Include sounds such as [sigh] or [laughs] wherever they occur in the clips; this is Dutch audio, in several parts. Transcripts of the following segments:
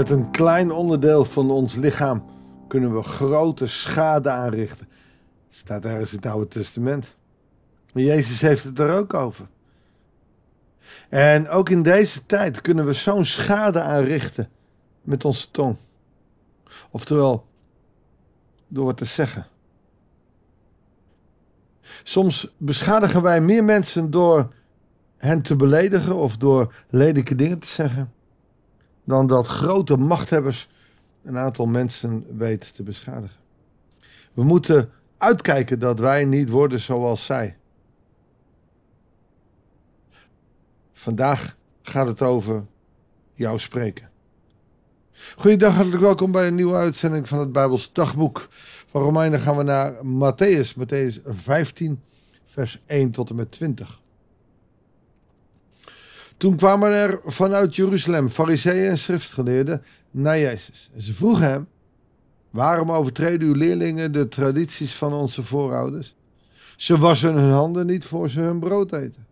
Met een klein onderdeel van ons lichaam kunnen we grote schade aanrichten. Staat ergens in het Oude Testament. Jezus heeft het er ook over. En ook in deze tijd kunnen we zo'n schade aanrichten met onze tong. Oftewel, door wat te zeggen. Soms beschadigen wij meer mensen door hen te beledigen of door lelijke dingen te zeggen, dan dat grote machthebbers een aantal mensen weten te beschadigen. We moeten uitkijken dat wij niet worden zoals zij. Vandaag gaat het over jouw spreken. Goedendag, hartelijk welkom bij een nieuwe uitzending van het Bijbels Dagboek. Van Romeinen gaan we naar Matthäus, Matthäus 15, vers 1 tot en met 20. Toen kwamen er vanuit Jeruzalem fariseeën en schriftgeleerden naar Jezus. En ze vroegen hem, waarom overtreden uw leerlingen de tradities van onze voorouders? Ze wassen hun handen niet voor ze hun brood eten.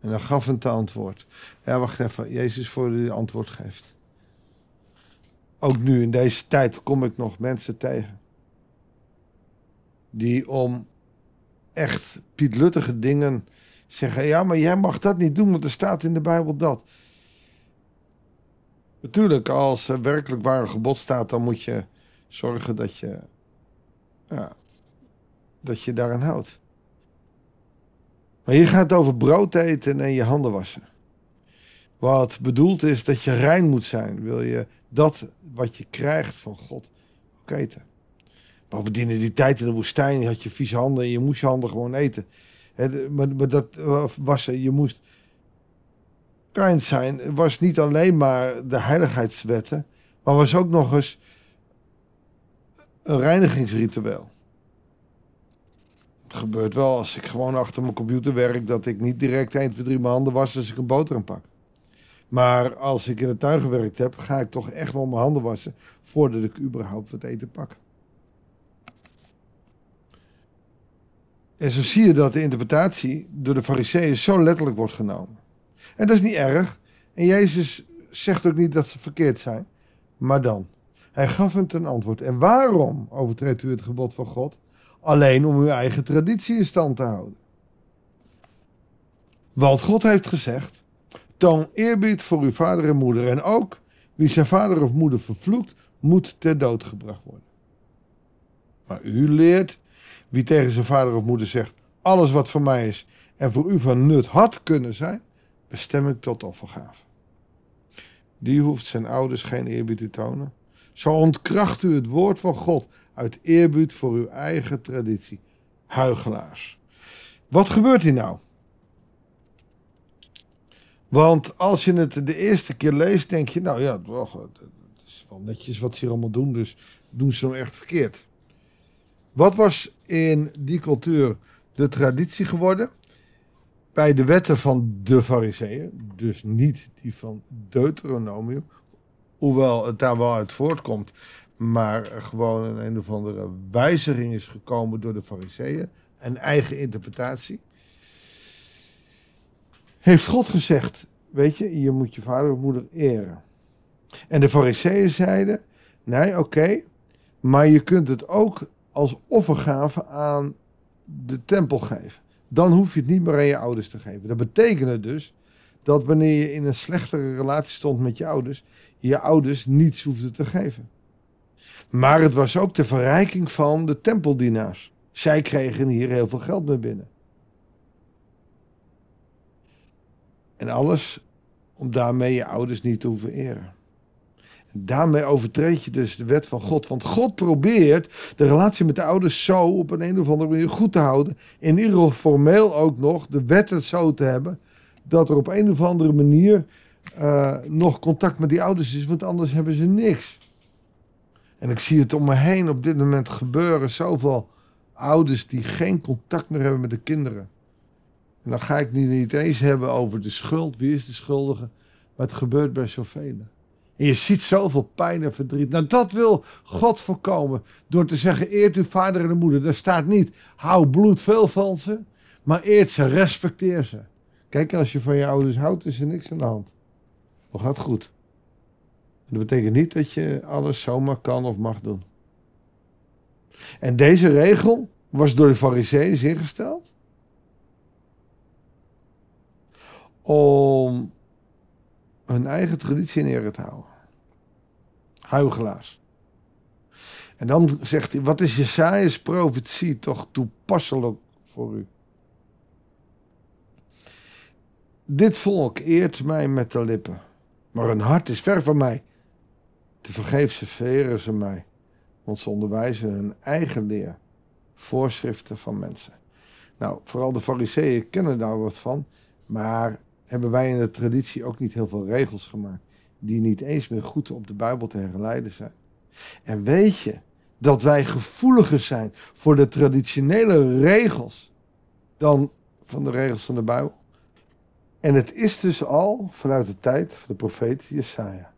En dan gaf een te antwoord. Ja, wacht even, Jezus voor die antwoord geeft. Ook nu in deze tijd kom ik nog mensen tegen. Die om echt pietluttige dingen zeggen: ja, maar jij mag dat niet doen, want er staat in de Bijbel dat. Natuurlijk, als er werkelijk waar een gebod staat, dan moet je zorgen dat je, ja, dat je daaraan houdt. Maar hier gaat het over brood eten en je handen wassen. Wat bedoeld is dat je rein moet zijn, wil je dat wat je krijgt van God ook eten. Bovendien in die tijd in de woestijn had je vieze handen en je moest je handen gewoon eten. Maar, dat eh, was, je moest rein zijn. was niet alleen maar de heiligheidswetten, maar was ook nog eens een reinigingsritueel. Het gebeurt wel als ik gewoon achter mijn computer werk, dat ik niet direct 1, 2, 3 mijn handen was als ik een boterham pak. Maar als ik in de tuin gewerkt heb, ga ik toch echt wel mijn handen wassen voordat ik überhaupt wat eten pak. En zo zie je dat de interpretatie door de fariseeën zo letterlijk wordt genomen. En dat is niet erg. En Jezus zegt ook niet dat ze verkeerd zijn. Maar dan. Hij gaf hen ten antwoord. En waarom overtreedt u het gebod van God? Alleen om uw eigen traditie in stand te houden. Want God heeft gezegd: Toon eerbied voor uw vader en moeder. En ook wie zijn vader of moeder vervloekt, moet ter dood gebracht worden. Maar u leert wie tegen zijn vader of moeder zegt: Alles wat voor mij is en voor u van nut had kunnen zijn, bestem ik tot offergave. Die hoeft zijn ouders geen eerbied te tonen. Zo ontkracht u het woord van God uit eerbied voor uw eigen traditie. Huigelaars. Wat gebeurt hier nou? Want als je het de eerste keer leest, denk je, nou ja, het is wel netjes wat ze hier allemaal doen, dus doen ze nou echt verkeerd. Wat was in die cultuur de traditie geworden? Bij de wetten van de Fariseeën, dus niet die van Deuteronomium, hoewel het daar wel uit voortkomt, maar gewoon een, een of andere wijziging is gekomen door de Fariseeën, een eigen interpretatie. Heeft God gezegd, weet je, je moet je vader of moeder eren. En de Fariseeën zeiden, nee, oké, maar je kunt het ook als offergave aan de tempel geven. Dan hoef je het niet meer aan je ouders te geven. Dat betekende dus dat wanneer je in een slechtere relatie stond met je ouders, je ouders niets hoefde te geven. Maar het was ook de verrijking van de tempeldienaars. Zij kregen hier heel veel geld mee binnen. En alles om daarmee je ouders niet te hoeven eren. Daarmee overtreed je dus de wet van God. Want God probeert de relatie met de ouders zo op een, een of andere manier goed te houden. In ieder geval formeel ook nog de wetten zo te hebben. Dat er op een of andere manier uh, nog contact met die ouders is. Want anders hebben ze niks. En ik zie het om me heen op dit moment gebeuren. Zoveel ouders die geen contact meer hebben met de kinderen. En dan ga ik niet, niet eens hebben over de schuld. Wie is de schuldige? Maar het gebeurt bij zoveel. En je ziet zoveel pijn en verdriet. Nou, dat wil God voorkomen. Door te zeggen: eert uw vader en moeder. Daar staat niet: hou bloed veel van ze. Maar eert ze, respecteer ze. Kijk, als je van je ouders houdt, is er niks aan de hand. Dat gaat goed. Dat betekent niet dat je alles zomaar kan of mag doen. En deze regel was door de fariseeën ingesteld om hun eigen traditie in ere te houden. Huigelaars. En dan zegt hij, wat is Jesaja's profetie toch toepasselijk voor u? Dit volk eert mij met de lippen, maar hun hart is ver van mij. Te vergeefse veren ze mij, want ze onderwijzen hun eigen leer, voorschriften van mensen. Nou, vooral de fariseeën kennen daar wat van, maar hebben wij in de traditie ook niet heel veel regels gemaakt, die niet eens meer goed op de Bijbel te herleiden zijn. En weet je dat wij gevoeliger zijn voor de traditionele regels dan van de regels van de Bijbel? En het is dus al vanuit de tijd van de profeet Jesaja.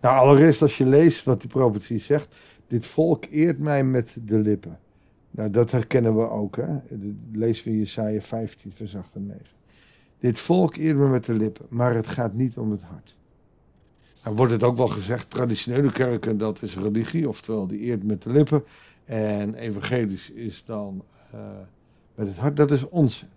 Nou, allereerst als je leest wat die profetie zegt. Dit volk eert mij met de lippen. Nou, dat herkennen we ook. Hè? lezen we Jesaja 15, vers 8 en 9. Dit volk eert me met de lippen, maar het gaat niet om het hart. Nou wordt het ook wel gezegd, traditionele kerken, dat is religie, oftewel die eert met de lippen. En evangelisch is dan uh, met het hart. Dat is onzin.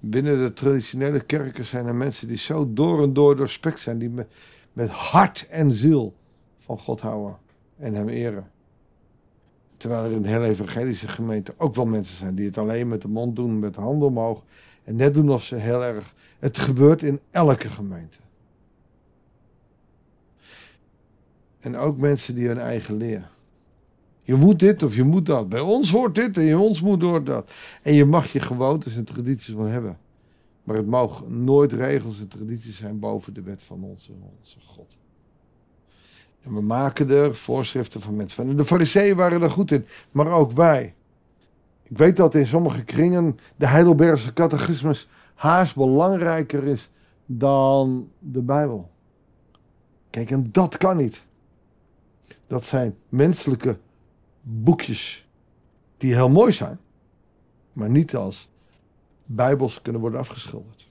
Binnen de traditionele kerken zijn er mensen die zo door en door doorspekt zijn, die met, met hart en ziel van God houden en hem eren. Terwijl er in de hele evangelische gemeente ook wel mensen zijn die het alleen met de mond doen, met de handen omhoog. En net doen of ze heel erg. Het gebeurt in elke gemeente. En ook mensen die hun eigen leer. Je moet dit of je moet dat. Bij ons hoort dit en je ons moet door dat. En je mag je gewoontes en tradities wel hebben. Maar het mogen nooit regels en tradities zijn boven de wet van onze, onze God. En we maken er voorschriften van mensen van. En de fariseeën waren er goed in, maar ook wij. Ik weet dat in sommige kringen de Heidelbergse catechismus haast belangrijker is dan de Bijbel. Kijk, en dat kan niet. Dat zijn menselijke boekjes die heel mooi zijn, maar niet als bijbels kunnen worden afgeschilderd.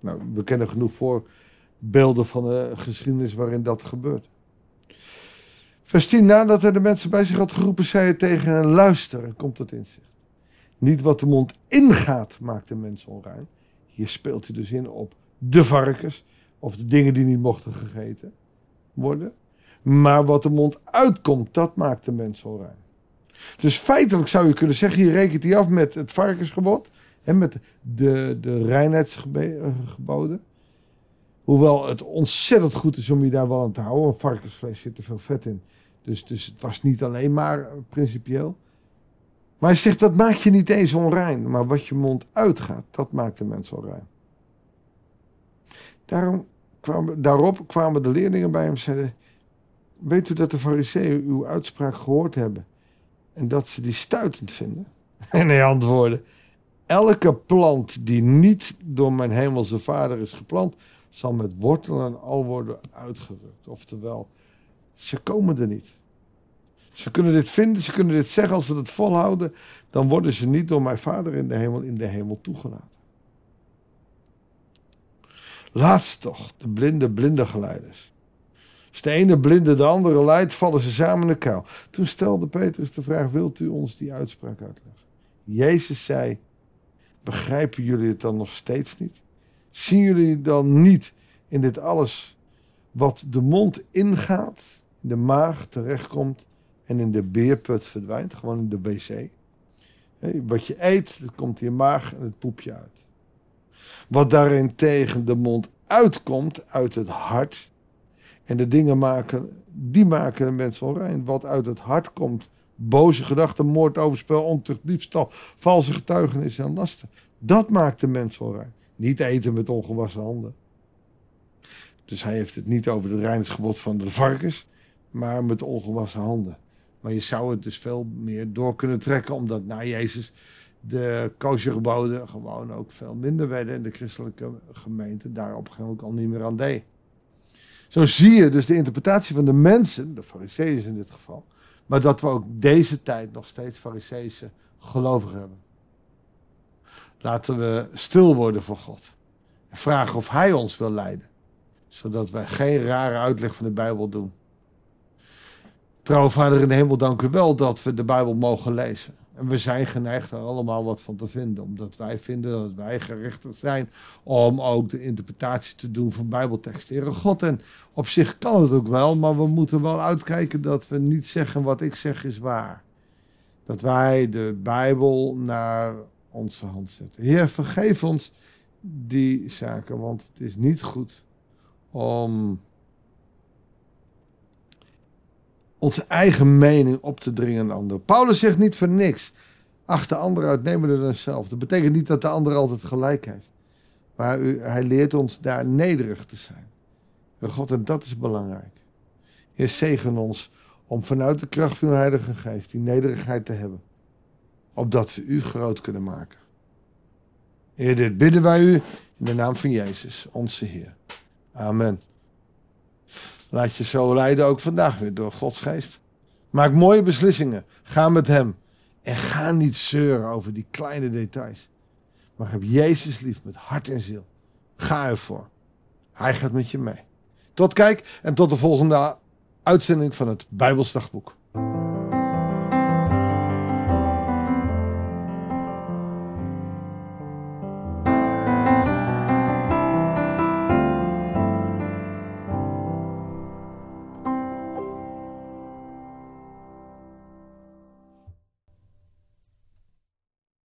Nou, we kennen genoeg voorbeelden van de geschiedenis waarin dat gebeurt. Vers 10, nadat hij de mensen bij zich had geroepen, zei hij tegen hen, luister komt tot inzicht. Niet wat de mond ingaat maakt de mens onrein. Hier speelt hij dus in op de varkens of de dingen die niet mochten gegeten worden. Maar wat de mond uitkomt, dat maakt de mens onrein. Dus feitelijk zou je kunnen zeggen, hier rekent hij af met het varkensgebod. En met de, de reinheidsgeboden. Hoewel het ontzettend goed is om je daar wel aan te houden. Varkensvlees zit er veel vet in. Dus, dus het was niet alleen maar principieel. Maar hij zegt, dat maakt je niet eens onrein. Maar wat je mond uitgaat, dat maakt de mens onrein. Daarom kwamen, daarop kwamen de leerlingen bij hem en zeiden... Weet u dat de fariseeën uw uitspraak gehoord hebben? En dat ze die stuitend vinden? [laughs] En hij antwoordde... Elke plant die niet door mijn hemelse vader is geplant... zal met wortelen en al worden uitgerukt. Oftewel, ze komen er niet. Ze kunnen dit vinden, ze kunnen dit zeggen. Als ze het volhouden, dan worden ze niet door mijn vader in de hemel in de hemel toegelaten. Laatst toch, de blinde blinde geleiders. Als de ene blinde de andere leidt, vallen ze samen in de kuil. Toen stelde Petrus de vraag, wilt u ons die uitspraak uitleggen? Jezus zei, begrijpen jullie het dan nog steeds niet? Zien jullie dan niet in dit alles wat de mond ingaat, in de maag terechtkomt en in de beerput verdwijnt, gewoon in de wc. wat je eet, dat komt in je maag en het poepje uit. Wat daarin tegen de mond uitkomt, uit het hart. En de dingen maken, die maken de mensen onrein. Wat uit het hart komt, boze gedachten, moord, overspel, ontucht, diefstal, valse getuigenis en lasten. Dat maakt de mens onrein. Niet eten met ongewassen handen. Dus hij heeft het niet over het reinigsgebod van de varkens, maar met ongewassen handen. Maar je zou het dus veel meer door kunnen trekken, omdat na Jezus de koshergeboden gewoon ook veel minder werden en de christelijke gemeente daar op ook al niet meer aan deed. Zo zie je dus de interpretatie van de mensen, de fariseeën in dit geval, maar dat we ook deze tijd nog steeds fariseese gelovigen hebben. Laten we stil worden voor God en vragen of Hij ons wil leiden. Zodat wij geen rare uitleg van de Bijbel doen. Trouwe Vader in de hemel, dank u wel dat we de Bijbel mogen lezen. En we zijn geneigd er allemaal wat van te vinden, omdat wij vinden dat wij gerechtigd zijn om ook de interpretatie te doen van Bijbelteksten. Heere God, en op zich kan het ook wel, maar we moeten wel uitkijken dat we niet zeggen wat ik zeg is waar. Dat wij de Bijbel naar onze hand zetten. Heer, vergeef ons die zaken, want het is niet goed om onze eigen mening op te dringen aan anderen. Paulus zegt niet voor niks. Achter anderen uitnemen dan zelf. Dat betekent niet dat de ander altijd gelijk heeft. Maar hij leert ons daar nederig te zijn. God, en dat is belangrijk. Heer, zegen ons om vanuit de kracht van uw Heilige Geest die nederigheid te hebben. Opdat we u groot kunnen maken. Heer, dit bidden wij u in de naam van Jezus, onze Heer. Amen. Laat je zo leiden ook vandaag weer door Gods geest. Maak mooie beslissingen. Ga met Hem. En ga niet zeuren over die kleine details. Maar heb Jezus lief met hart en ziel. Ga ervoor. Hij gaat met je mee. Tot kijk en tot de volgende uitzending van het Bijbelsdagboek.